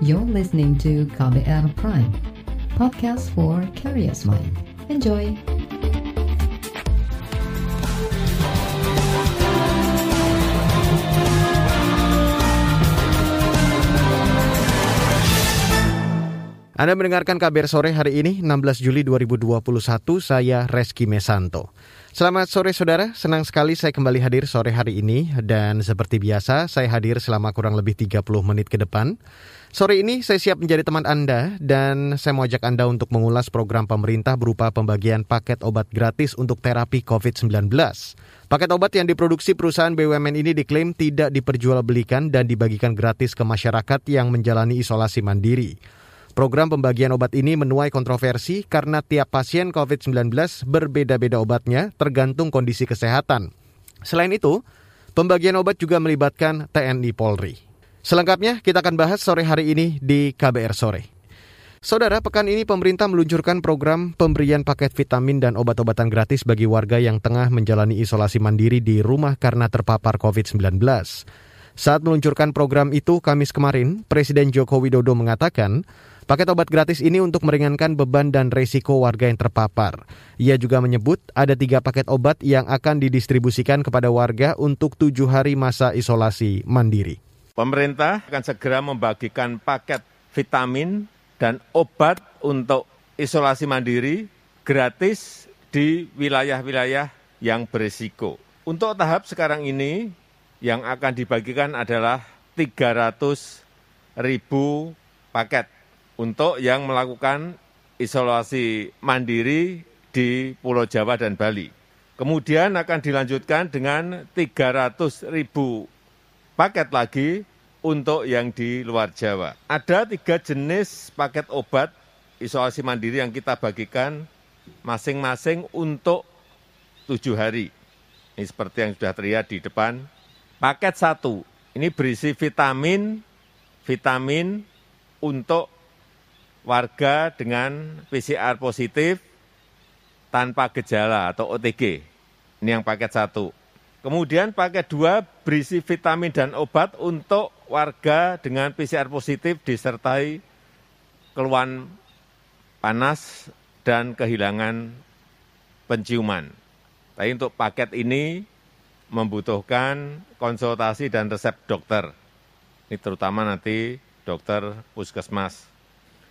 You're listening to KBR Prime, podcast for curious mind. Enjoy! Anda mendengarkan kabar sore hari ini 16 Juli 2021, saya Reski Mesanto. Selamat sore saudara, senang sekali saya kembali hadir sore hari ini dan seperti biasa saya hadir selama kurang lebih 30 menit ke depan. Sore ini saya siap menjadi teman Anda dan saya mau ajak Anda untuk mengulas program pemerintah berupa pembagian paket obat gratis untuk terapi COVID-19. Paket obat yang diproduksi perusahaan BUMN ini diklaim tidak diperjualbelikan dan dibagikan gratis ke masyarakat yang menjalani isolasi mandiri. Program pembagian obat ini menuai kontroversi karena tiap pasien COVID-19 berbeda-beda obatnya tergantung kondisi kesehatan. Selain itu, pembagian obat juga melibatkan TNI Polri. Selengkapnya kita akan bahas sore hari ini di KBR Sore. Saudara, pekan ini pemerintah meluncurkan program pemberian paket vitamin dan obat-obatan gratis bagi warga yang tengah menjalani isolasi mandiri di rumah karena terpapar COVID-19. Saat meluncurkan program itu Kamis kemarin, Presiden Joko Widodo mengatakan Paket obat gratis ini untuk meringankan beban dan resiko warga yang terpapar. Ia juga menyebut ada tiga paket obat yang akan didistribusikan kepada warga untuk tujuh hari masa isolasi mandiri. Pemerintah akan segera membagikan paket vitamin dan obat untuk isolasi mandiri gratis di wilayah-wilayah yang berisiko. Untuk tahap sekarang ini, yang akan dibagikan adalah 300 ribu paket untuk yang melakukan isolasi mandiri di Pulau Jawa dan Bali. Kemudian akan dilanjutkan dengan 300 ribu paket lagi untuk yang di luar Jawa. Ada tiga jenis paket obat isolasi mandiri yang kita bagikan masing-masing untuk tujuh hari. Ini seperti yang sudah terlihat di depan. Paket satu, ini berisi vitamin, vitamin untuk warga dengan PCR positif tanpa gejala atau OTG. Ini yang paket satu. Kemudian paket dua berisi vitamin dan obat untuk warga dengan PCR positif disertai keluhan panas dan kehilangan penciuman. Tapi untuk paket ini membutuhkan konsultasi dan resep dokter. Ini terutama nanti dokter puskesmas.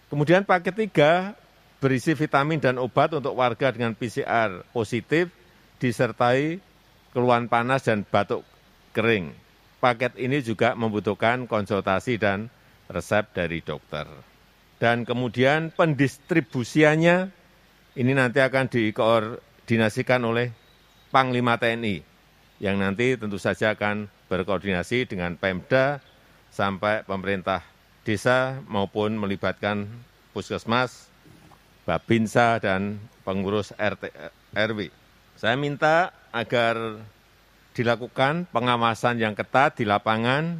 Kemudian paket tiga berisi vitamin dan obat untuk warga dengan PCR positif disertai keluhan panas dan batuk kering. Paket ini juga membutuhkan konsultasi dan resep dari dokter. Dan kemudian pendistribusiannya ini nanti akan dikoordinasikan oleh Panglima TNI yang nanti tentu saja akan berkoordinasi dengan Pemda sampai pemerintah desa maupun melibatkan puskesmas, babinsa, dan pengurus RT, RW. Saya minta agar dilakukan pengawasan yang ketat di lapangan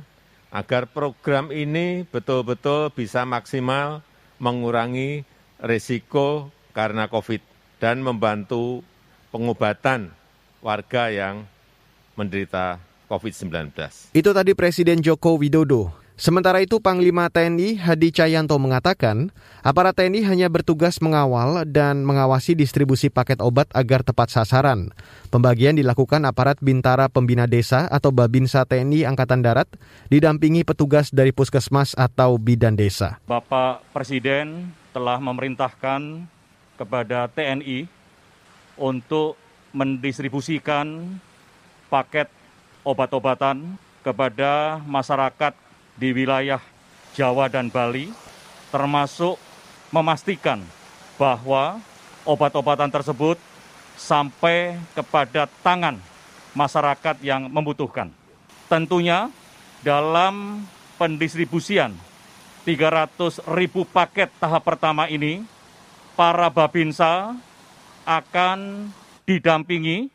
agar program ini betul-betul bisa maksimal mengurangi risiko karena COVID dan membantu pengobatan warga yang menderita COVID-19. Itu tadi Presiden Joko Widodo. Sementara itu Panglima TNI Hadi Cahyanto mengatakan, aparat TNI hanya bertugas mengawal dan mengawasi distribusi paket obat agar tepat sasaran. Pembagian dilakukan aparat Bintara Pembina Desa atau Babinsa TNI Angkatan Darat didampingi petugas dari Puskesmas atau Bidan Desa. Bapak Presiden telah memerintahkan kepada TNI untuk mendistribusikan paket obat-obatan kepada masyarakat di wilayah Jawa dan Bali, termasuk memastikan bahwa obat-obatan tersebut sampai kepada tangan masyarakat yang membutuhkan. Tentunya dalam pendistribusian 300 ribu paket tahap pertama ini, para babinsa akan didampingi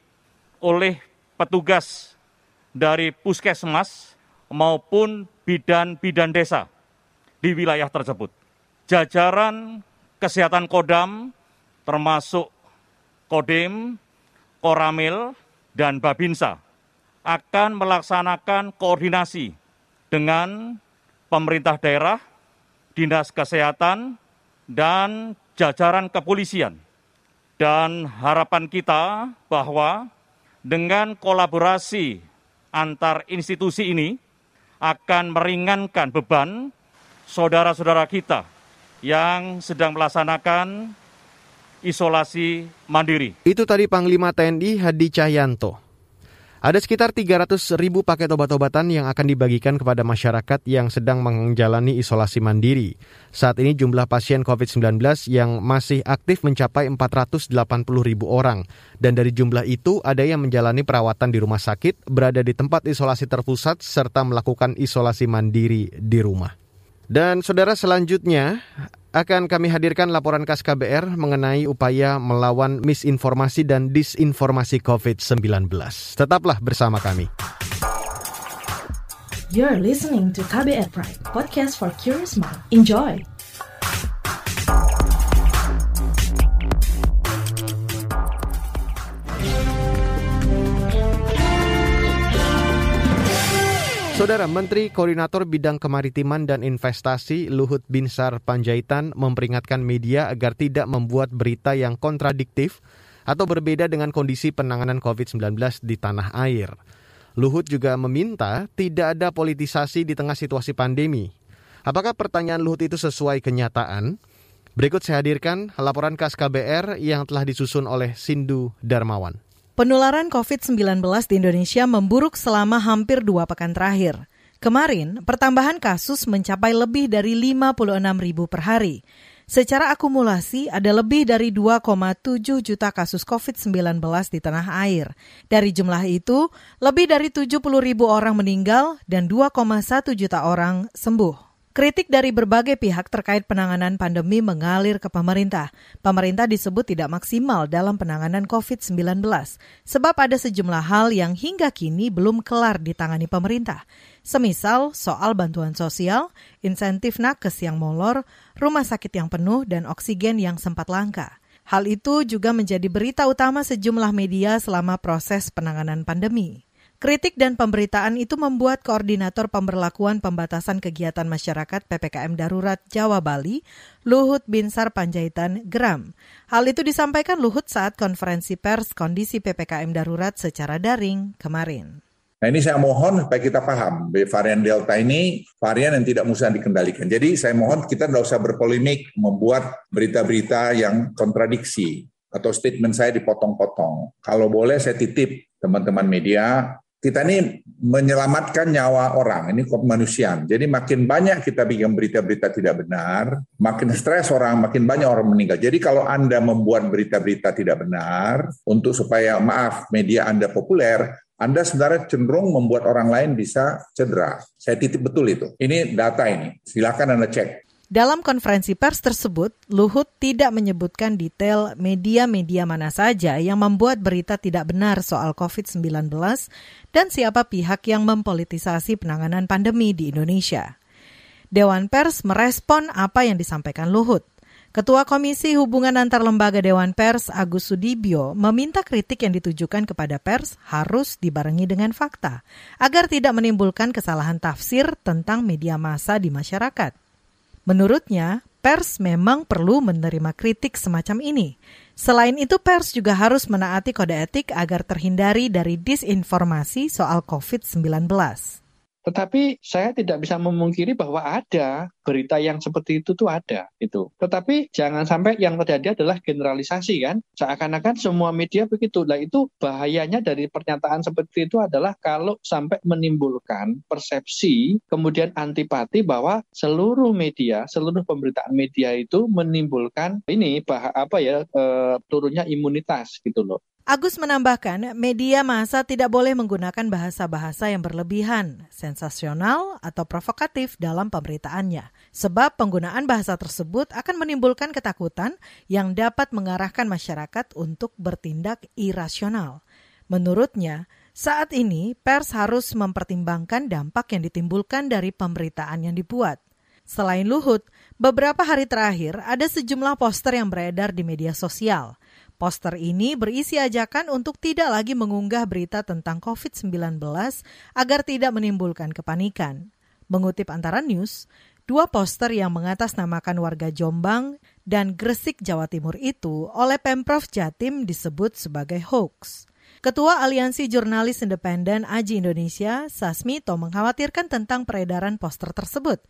oleh petugas dari puskesmas maupun bidan-bidan desa di wilayah tersebut. Jajaran kesehatan Kodam termasuk Kodim, Koramil, dan Babinsa akan melaksanakan koordinasi dengan pemerintah daerah, Dinas Kesehatan, dan jajaran kepolisian. Dan harapan kita bahwa dengan kolaborasi antar institusi ini akan meringankan beban saudara-saudara kita yang sedang melaksanakan isolasi mandiri. Itu tadi Panglima TNI Hadi Cahyanto. Ada sekitar 300 ribu paket obat-obatan yang akan dibagikan kepada masyarakat yang sedang menjalani isolasi mandiri. Saat ini jumlah pasien COVID-19 yang masih aktif mencapai 480 ribu orang. Dan dari jumlah itu ada yang menjalani perawatan di rumah sakit, berada di tempat isolasi terpusat, serta melakukan isolasi mandiri di rumah. Dan saudara selanjutnya akan kami hadirkan laporan khas KBR mengenai upaya melawan misinformasi dan disinformasi COVID-19. Tetaplah bersama kami. You're listening to KBR Pride, podcast for curious mind. Enjoy! Saudara Menteri Koordinator Bidang Kemaritiman dan Investasi Luhut Binsar Panjaitan memperingatkan media agar tidak membuat berita yang kontradiktif atau berbeda dengan kondisi penanganan COVID-19 di tanah air. Luhut juga meminta tidak ada politisasi di tengah situasi pandemi. Apakah pertanyaan Luhut itu sesuai kenyataan? Berikut saya hadirkan laporan khas KBR yang telah disusun oleh Sindu Darmawan. Penularan COVID-19 di Indonesia memburuk selama hampir dua pekan terakhir. Kemarin, pertambahan kasus mencapai lebih dari 56 ribu per hari. Secara akumulasi, ada lebih dari 2,7 juta kasus COVID-19 di tanah air. Dari jumlah itu, lebih dari 70 ribu orang meninggal dan 2,1 juta orang sembuh. Kritik dari berbagai pihak terkait penanganan pandemi mengalir ke pemerintah. Pemerintah disebut tidak maksimal dalam penanganan COVID-19, sebab ada sejumlah hal yang hingga kini belum kelar ditangani pemerintah. Semisal soal bantuan sosial, insentif nakes yang molor, rumah sakit yang penuh, dan oksigen yang sempat langka. Hal itu juga menjadi berita utama sejumlah media selama proses penanganan pandemi. Kritik dan pemberitaan itu membuat Koordinator Pemberlakuan Pembatasan Kegiatan Masyarakat PPKM Darurat Jawa Bali, Luhut Binsar Panjaitan, geram. Hal itu disampaikan Luhut saat konferensi pers kondisi PPKM Darurat secara daring kemarin. Nah ini saya mohon supaya kita paham, varian Delta ini varian yang tidak mudah dikendalikan. Jadi saya mohon kita tidak usah berpolemik, membuat berita-berita yang kontradiksi atau statement saya dipotong-potong. Kalau boleh saya titip teman-teman media, kita ini menyelamatkan nyawa orang, ini kemanusiaan. Jadi makin banyak kita bikin berita-berita tidak benar, makin stres orang, makin banyak orang meninggal. Jadi kalau Anda membuat berita-berita tidak benar untuk supaya maaf media Anda populer, anda sebenarnya cenderung membuat orang lain bisa cedera. Saya titip betul itu. Ini data ini. Silakan Anda cek. Dalam konferensi pers tersebut, Luhut tidak menyebutkan detail media-media mana saja yang membuat berita tidak benar soal COVID-19 dan siapa pihak yang mempolitisasi penanganan pandemi di Indonesia. Dewan Pers merespon apa yang disampaikan Luhut. Ketua Komisi Hubungan Antar Lembaga Dewan Pers Agus Sudibyo meminta kritik yang ditujukan kepada pers harus dibarengi dengan fakta agar tidak menimbulkan kesalahan tafsir tentang media massa di masyarakat. Menurutnya, pers memang perlu menerima kritik semacam ini. Selain itu, pers juga harus menaati kode etik agar terhindari dari disinformasi soal COVID-19. Tetapi saya tidak bisa memungkiri bahwa ada berita yang seperti itu tuh ada itu. Tetapi jangan sampai yang terjadi adalah generalisasi kan. Seakan-akan semua media begitu. Nah itu bahayanya dari pernyataan seperti itu adalah kalau sampai menimbulkan persepsi kemudian antipati bahwa seluruh media, seluruh pemberitaan media itu menimbulkan ini bah apa ya e, turunnya imunitas gitu loh. Agus menambahkan, media massa tidak boleh menggunakan bahasa-bahasa yang berlebihan, sensasional, atau provokatif dalam pemberitaannya, sebab penggunaan bahasa tersebut akan menimbulkan ketakutan yang dapat mengarahkan masyarakat untuk bertindak irasional. Menurutnya, saat ini pers harus mempertimbangkan dampak yang ditimbulkan dari pemberitaan yang dibuat. Selain Luhut, beberapa hari terakhir ada sejumlah poster yang beredar di media sosial – Poster ini berisi ajakan untuk tidak lagi mengunggah berita tentang COVID-19 agar tidak menimbulkan kepanikan. Mengutip antara news, dua poster yang mengatasnamakan warga Jombang dan Gresik, Jawa Timur itu oleh Pemprov Jatim disebut sebagai hoax. Ketua Aliansi Jurnalis Independen Aji Indonesia, Sasmito, mengkhawatirkan tentang peredaran poster tersebut.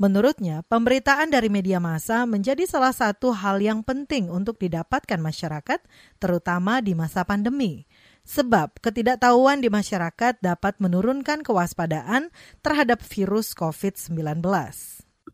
Menurutnya, pemberitaan dari media massa menjadi salah satu hal yang penting untuk didapatkan masyarakat, terutama di masa pandemi. Sebab ketidaktahuan di masyarakat dapat menurunkan kewaspadaan terhadap virus COVID-19.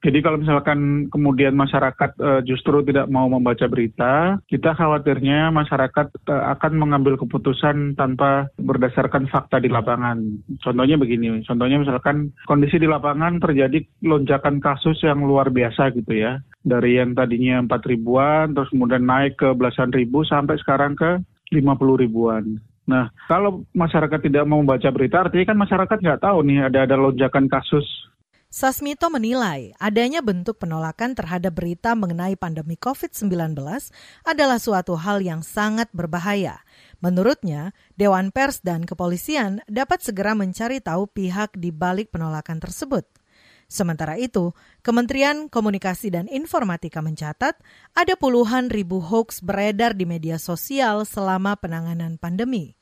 Jadi kalau misalkan kemudian masyarakat uh, justru tidak mau membaca berita, kita khawatirnya masyarakat uh, akan mengambil keputusan tanpa berdasarkan fakta di lapangan. Contohnya begini, contohnya misalkan kondisi di lapangan terjadi lonjakan kasus yang luar biasa gitu ya. Dari yang tadinya 4 ribuan, terus kemudian naik ke belasan ribu sampai sekarang ke 50 ribuan. Nah, kalau masyarakat tidak mau membaca berita, artinya kan masyarakat nggak tahu nih ada ada lonjakan kasus Sasmito menilai adanya bentuk penolakan terhadap berita mengenai pandemi COVID-19 adalah suatu hal yang sangat berbahaya. Menurutnya, Dewan Pers dan kepolisian dapat segera mencari tahu pihak di balik penolakan tersebut. Sementara itu, Kementerian Komunikasi dan Informatika mencatat ada puluhan ribu hoax beredar di media sosial selama penanganan pandemi.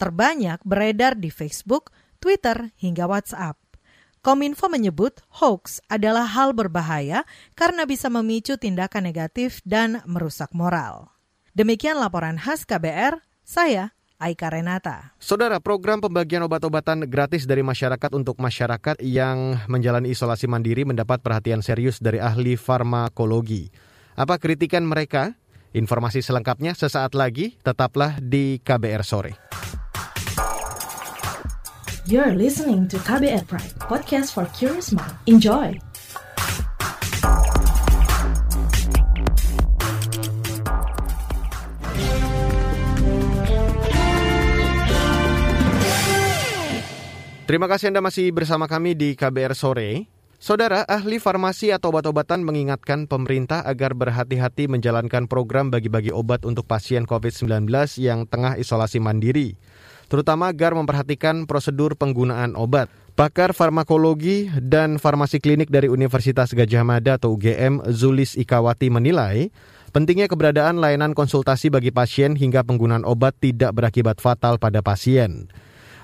Terbanyak beredar di Facebook, Twitter, hingga WhatsApp. Kominfo menyebut hoax adalah hal berbahaya karena bisa memicu tindakan negatif dan merusak moral. Demikian laporan khas KBR, saya Aika Renata. Saudara, program pembagian obat-obatan gratis dari masyarakat untuk masyarakat yang menjalani isolasi mandiri mendapat perhatian serius dari ahli farmakologi. Apa kritikan mereka? Informasi selengkapnya sesaat lagi, tetaplah di KBR sore. You're listening to KBR Pride, podcast for curious mind. Enjoy! Terima kasih Anda masih bersama kami di KBR Sore. Saudara, ahli farmasi atau obat-obatan mengingatkan pemerintah agar berhati-hati menjalankan program bagi-bagi obat untuk pasien COVID-19 yang tengah isolasi mandiri terutama agar memperhatikan prosedur penggunaan obat. Pakar farmakologi dan farmasi klinik dari Universitas Gajah Mada atau UGM, Zulis Ikawati menilai, pentingnya keberadaan layanan konsultasi bagi pasien hingga penggunaan obat tidak berakibat fatal pada pasien.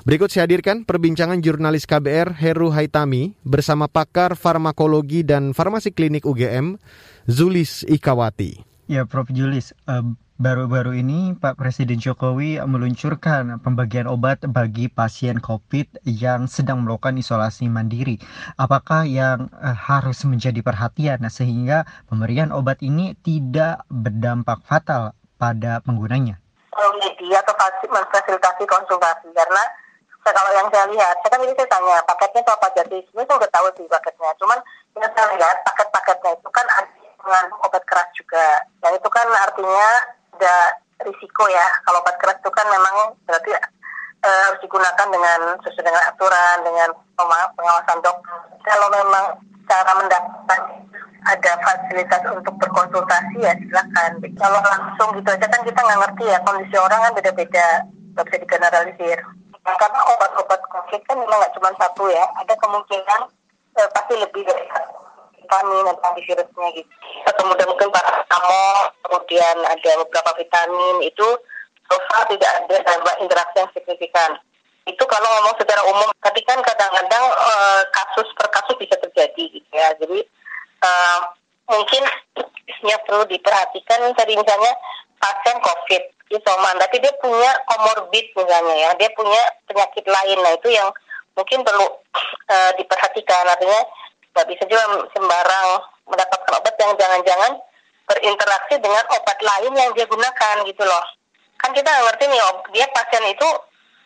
Berikut saya hadirkan perbincangan jurnalis KBR Heru Haitami bersama pakar farmakologi dan farmasi klinik UGM, Zulis Ikawati. Ya, Prof. Julis, uh, Baru-baru ini Pak Presiden Jokowi meluncurkan pembagian obat bagi pasien COVID yang sedang melakukan isolasi mandiri. Apakah yang uh, harus menjadi perhatian sehingga pemberian obat ini tidak berdampak fatal pada penggunanya? Media atau fasilitasi konsultasi karena kalau yang saya lihat, saya kan ini saya tanya paketnya itu apa jadi sebenarnya saya udah tahu sih paketnya, cuman yang saya lihat paket-paketnya itu kan ada mengandung obat keras juga, dan itu kan artinya ada risiko ya. Kalau obat keras itu kan memang berarti e, harus digunakan dengan sesuai dengan aturan dengan pengawasan dokter. Kalau memang cara mendapatkan ada fasilitas untuk berkonsultasi ya silakan. Kalau langsung gitu aja kan kita nggak ngerti ya kondisi orang kan beda-beda. Nggak bisa digeneralisir. Nah, karena obat-obat covid kan memang nggak cuma satu ya. Ada kemungkinan e, pasti lebih dari satu vitamin atau antivirusnya gitu. Kemudian mungkin paracetamol, kemudian ada beberapa vitamin itu so far tidak ada dampak interaksi yang signifikan. Itu kalau ngomong secara umum, tapi kan kadang-kadang e, kasus per kasus bisa terjadi gitu ya. Jadi e, mungkin yang perlu diperhatikan tadi misalnya pasien COVID isoman, tapi dia punya komorbid misalnya ya, dia punya penyakit lain, nah itu yang mungkin perlu e, diperhatikan artinya nggak bisa juga sembarang mendapatkan obat yang jangan-jangan berinteraksi dengan obat lain yang dia gunakan gitu loh. Kan kita ngerti nih, dia pasien itu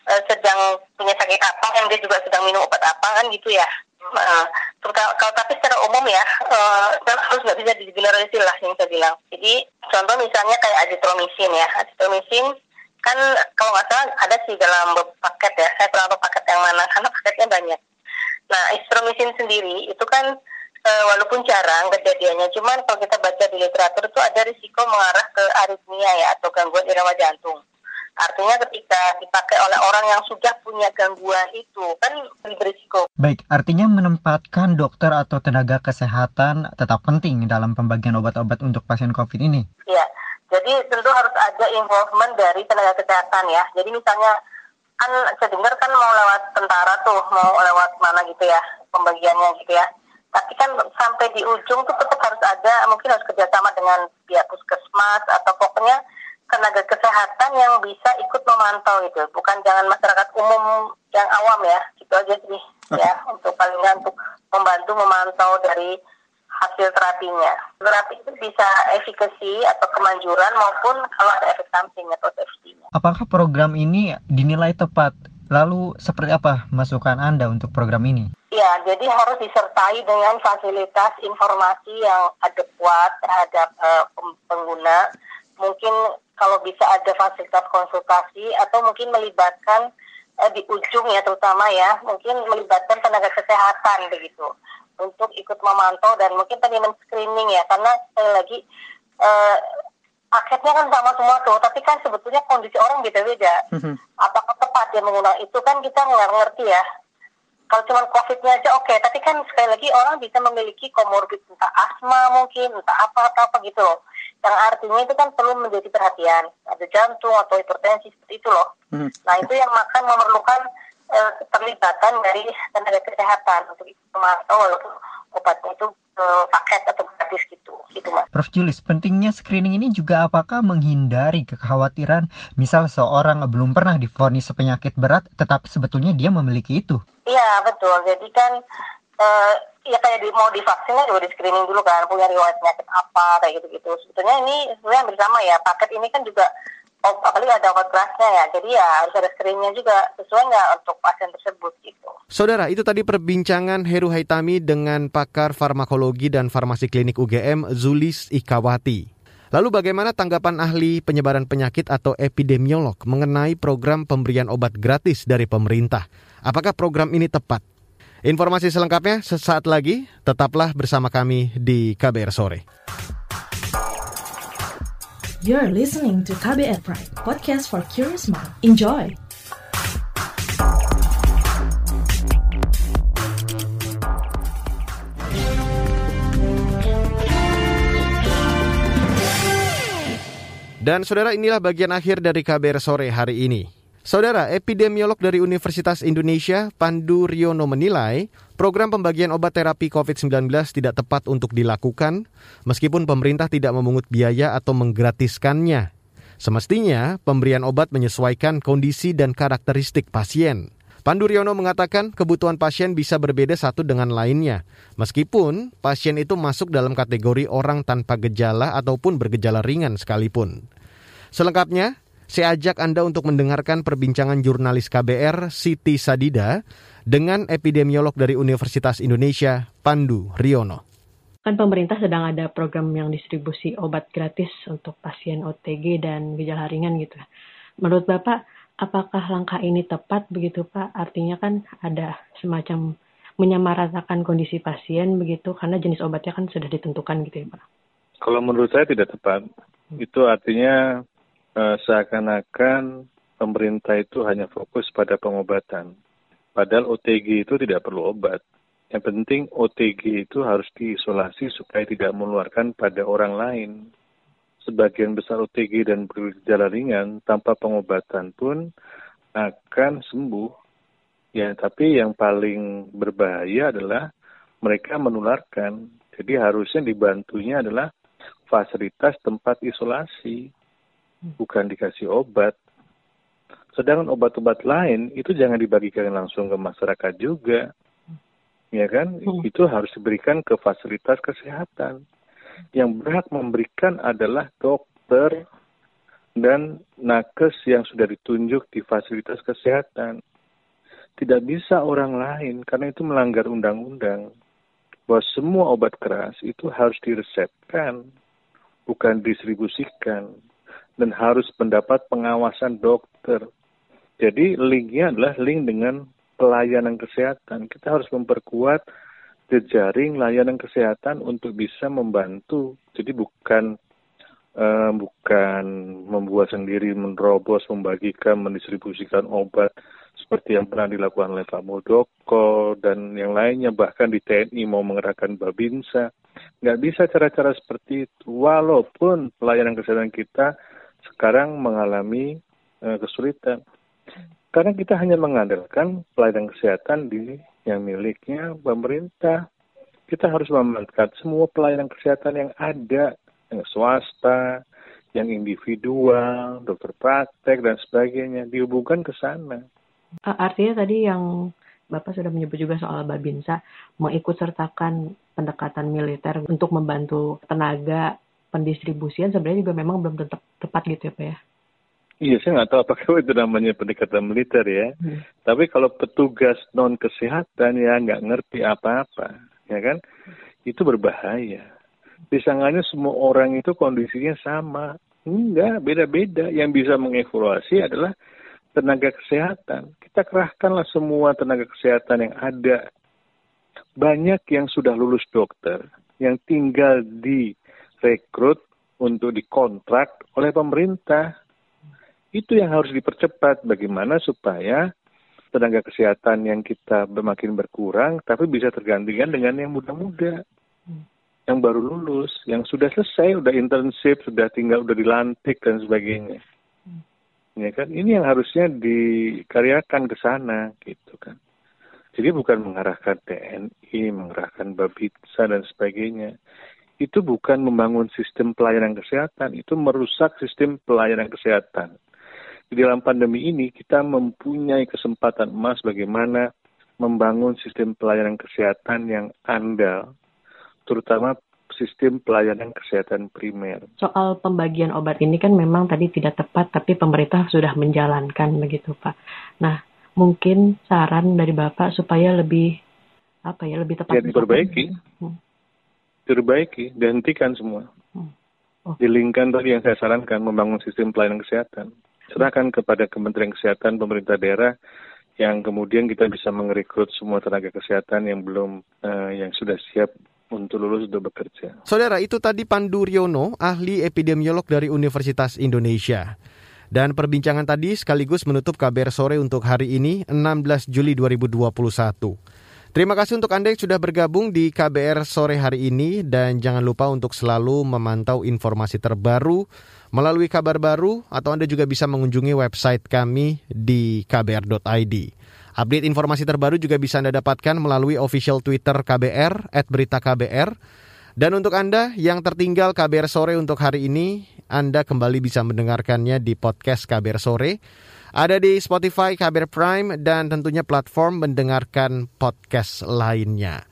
uh, sedang punya sakit apa, yang dia juga sedang minum obat apa kan gitu ya. Nah, kalau tapi secara umum ya, uh, harus nggak bisa digeneralisir lah yang saya bilang. Jadi contoh misalnya kayak azitromisin ya, azitromisin kan kalau nggak salah ada sih dalam paket ya, saya kurang tahu paket yang mana karena paketnya banyak. Nah, istromisin sendiri itu kan e, walaupun jarang kejadiannya, cuman kalau kita baca di literatur itu ada risiko mengarah ke aritmia ya atau gangguan irama jantung. Artinya ketika dipakai oleh orang yang sudah punya gangguan itu kan lebih berisiko. Baik, artinya menempatkan dokter atau tenaga kesehatan tetap penting dalam pembagian obat-obat untuk pasien COVID ini. Iya, jadi tentu harus ada involvement dari tenaga kesehatan ya. Jadi misalnya kan saya dengar kan mau lewat tentara tuh, mau lewat mana gitu ya pembagiannya gitu ya. Tapi kan sampai di ujung tuh tetap harus ada, mungkin harus kerjasama dengan pihak puskesmas atau pokoknya tenaga kesehatan yang bisa ikut memantau itu, bukan jangan masyarakat umum yang awam ya, gitu aja sih ya untuk paling untuk membantu memantau dari hasil terapinya. Terapi itu bisa efikasi atau kemanjuran maupun kalau ada efek samping atau safety-nya. Apakah program ini dinilai tepat? Lalu seperti apa masukan Anda untuk program ini? Ya, jadi harus disertai dengan fasilitas informasi yang adekuat terhadap uh, pengguna. Mungkin kalau bisa ada fasilitas konsultasi atau mungkin melibatkan uh, di ujung ya terutama ya, mungkin melibatkan tenaga kesehatan begitu untuk ikut memantau dan mungkin tadi men-screening ya karena sekali lagi uh, paketnya kan sama semua tuh tapi kan sebetulnya kondisi orang beda-beda mm-hmm. apakah tepat ya menggunakan itu kan kita nggak ngerti ya kalau cuma covidnya aja oke okay. tapi kan sekali lagi orang bisa memiliki komorbid entah asma mungkin entah apa atau apa gitu loh yang artinya itu kan perlu menjadi perhatian ada jantung atau hipertensi seperti itu loh mm-hmm. nah itu yang makan memerlukan eh, keterlibatan dari tenaga kesehatan untuk memantau walaupun obatnya itu eh, paket atau gratis gitu, gitu mas. Prof. Julis, pentingnya screening ini juga apakah menghindari kekhawatiran? Misal seorang belum pernah difonis penyakit berat, tetapi sebetulnya dia memiliki itu? Iya betul, jadi kan eh, ya kayak di, mau divaksin kan juga di screening dulu kan punya riwayat penyakit apa kayak gitu gitu sebetulnya ini sebenarnya bersama ya. Paket ini kan juga oh, apalagi ada obat kerasnya ya, jadi ya harus ada screeningnya juga sesuai nggak untuk pasien tersebut gitu. Saudara, itu tadi perbincangan Heru Haitami dengan pakar farmakologi dan farmasi klinik UGM Zulis Ikawati. Lalu bagaimana tanggapan ahli penyebaran penyakit atau epidemiolog mengenai program pemberian obat gratis dari pemerintah? Apakah program ini tepat? Informasi selengkapnya sesaat lagi, tetaplah bersama kami di KBR Sore. You're listening to KBR Pride, podcast for curious mind. Enjoy! Dan saudara inilah bagian akhir dari KBR sore hari ini. Saudara, epidemiolog dari Universitas Indonesia, Pandu Riono menilai program pembagian obat terapi COVID-19 tidak tepat untuk dilakukan meskipun pemerintah tidak memungut biaya atau menggratiskannya. Semestinya, pemberian obat menyesuaikan kondisi dan karakteristik pasien. Pandu Riono mengatakan kebutuhan pasien bisa berbeda satu dengan lainnya, meskipun pasien itu masuk dalam kategori orang tanpa gejala ataupun bergejala ringan sekalipun. Selengkapnya, saya ajak Anda untuk mendengarkan perbincangan jurnalis KBR Siti Sadida dengan epidemiolog dari Universitas Indonesia, Pandu Riono. Kan pemerintah sedang ada program yang distribusi obat gratis untuk pasien OTG dan gejala ringan gitu. Menurut Bapak, apakah langkah ini tepat begitu Pak? Artinya kan ada semacam menyamaratakan kondisi pasien begitu karena jenis obatnya kan sudah ditentukan gitu ya Pak. Kalau menurut saya tidak tepat. Itu artinya uh, seakan-akan pemerintah itu hanya fokus pada pengobatan. Padahal OTG itu tidak perlu obat. Yang penting OTG itu harus diisolasi supaya tidak menularkan pada orang lain. Sebagian besar OTG dan bergejala ringan tanpa pengobatan pun akan sembuh. Ya, tapi yang paling berbahaya adalah mereka menularkan. Jadi harusnya dibantunya adalah fasilitas tempat isolasi bukan dikasih obat. Sedangkan obat-obat lain itu jangan dibagikan langsung ke masyarakat juga. Ya kan? Hmm. Itu harus diberikan ke fasilitas kesehatan. Yang berhak memberikan adalah dokter dan nakes yang sudah ditunjuk di fasilitas kesehatan. Tidak bisa orang lain karena itu melanggar undang-undang. Bahwa semua obat keras itu harus diresepkan, bukan distribusikan dan harus mendapat pengawasan dokter. Jadi linknya adalah link dengan pelayanan kesehatan. Kita harus memperkuat jejaring layanan kesehatan untuk bisa membantu. Jadi bukan uh, bukan membuat sendiri, menerobos, membagikan, mendistribusikan obat seperti yang pernah dilakukan oleh Pak Muldoko dan yang lainnya, bahkan di TNI mau mengerahkan Babinsa. Nggak bisa cara-cara seperti itu, walaupun pelayanan kesehatan kita sekarang mengalami uh, kesulitan. Karena kita hanya mengandalkan pelayanan kesehatan di yang miliknya pemerintah. Kita harus memanfaatkan semua pelayanan kesehatan yang ada, yang swasta, yang individual, dokter praktek dan sebagainya dihubungkan ke sana. Artinya tadi yang Bapak sudah menyebut juga soal Babinsa mengikut sertakan pendekatan militer untuk membantu tenaga pendistribusian sebenarnya juga memang belum tetap tepat gitu ya Pak ya? Iya, saya nggak tahu apakah itu namanya pendekatan militer ya. Hmm. Tapi kalau petugas non kesehatan ya nggak ngerti apa-apa, ya kan? Itu berbahaya. Disangkanya semua orang itu kondisinya sama. Enggak, beda-beda. Yang bisa mengevaluasi adalah tenaga kesehatan. Kita kerahkanlah semua tenaga kesehatan yang ada. Banyak yang sudah lulus dokter, yang tinggal direkrut untuk dikontrak oleh pemerintah. Itu yang harus dipercepat bagaimana supaya tenaga kesehatan yang kita makin berkurang tapi bisa tergantikan dengan yang muda-muda yang baru lulus yang sudah selesai udah internship sudah tinggal udah dilantik dan sebagainya. Ya kan? Ini yang harusnya dikaryakan ke sana gitu kan. Jadi bukan mengarahkan TNI mengarahkan Babinsa dan sebagainya itu bukan membangun sistem pelayanan kesehatan itu merusak sistem pelayanan kesehatan di dalam pandemi ini kita mempunyai kesempatan emas bagaimana membangun sistem pelayanan kesehatan yang andal, terutama sistem pelayanan kesehatan primer. Soal pembagian obat ini kan memang tadi tidak tepat, tapi pemerintah sudah menjalankan begitu Pak. Nah, mungkin saran dari Bapak supaya lebih apa ya lebih tepat. Ya diperbaiki, hmm. Diperbaiki, dihentikan semua. Hmm. Oh. Dilingkan tadi yang saya sarankan membangun sistem pelayanan kesehatan serahkan kepada Kementerian Kesehatan pemerintah daerah yang kemudian kita bisa merekrut semua tenaga kesehatan yang belum uh, yang sudah siap untuk lulus untuk bekerja. Saudara, itu tadi Pandu Riono, ahli epidemiolog dari Universitas Indonesia. Dan perbincangan tadi sekaligus menutup KBR sore untuk hari ini 16 Juli 2021. Terima kasih untuk Anda yang sudah bergabung di KBR sore hari ini dan jangan lupa untuk selalu memantau informasi terbaru melalui kabar baru atau Anda juga bisa mengunjungi website kami di kbr.id. Update informasi terbaru juga bisa Anda dapatkan melalui official Twitter KBR, at berita KBR. Dan untuk Anda yang tertinggal KBR Sore untuk hari ini, Anda kembali bisa mendengarkannya di podcast KBR Sore. Ada di Spotify, KBR Prime, dan tentunya platform mendengarkan podcast lainnya.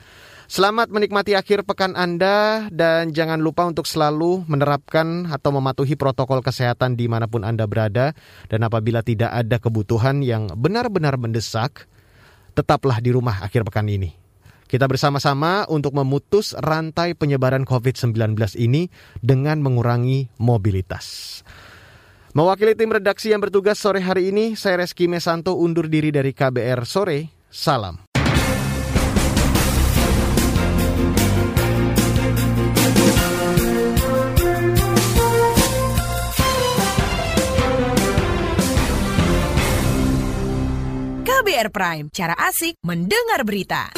Selamat menikmati akhir pekan Anda dan jangan lupa untuk selalu menerapkan atau mematuhi protokol kesehatan di mana pun Anda berada. Dan apabila tidak ada kebutuhan yang benar-benar mendesak, tetaplah di rumah akhir pekan ini. Kita bersama-sama untuk memutus rantai penyebaran COVID-19 ini dengan mengurangi mobilitas. Mewakili tim redaksi yang bertugas sore hari ini, saya Reski Mesanto undur diri dari KBR Sore. Salam. KBR Prime, cara asik mendengar berita.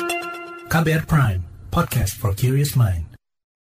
KBR Prime, podcast for curious mind.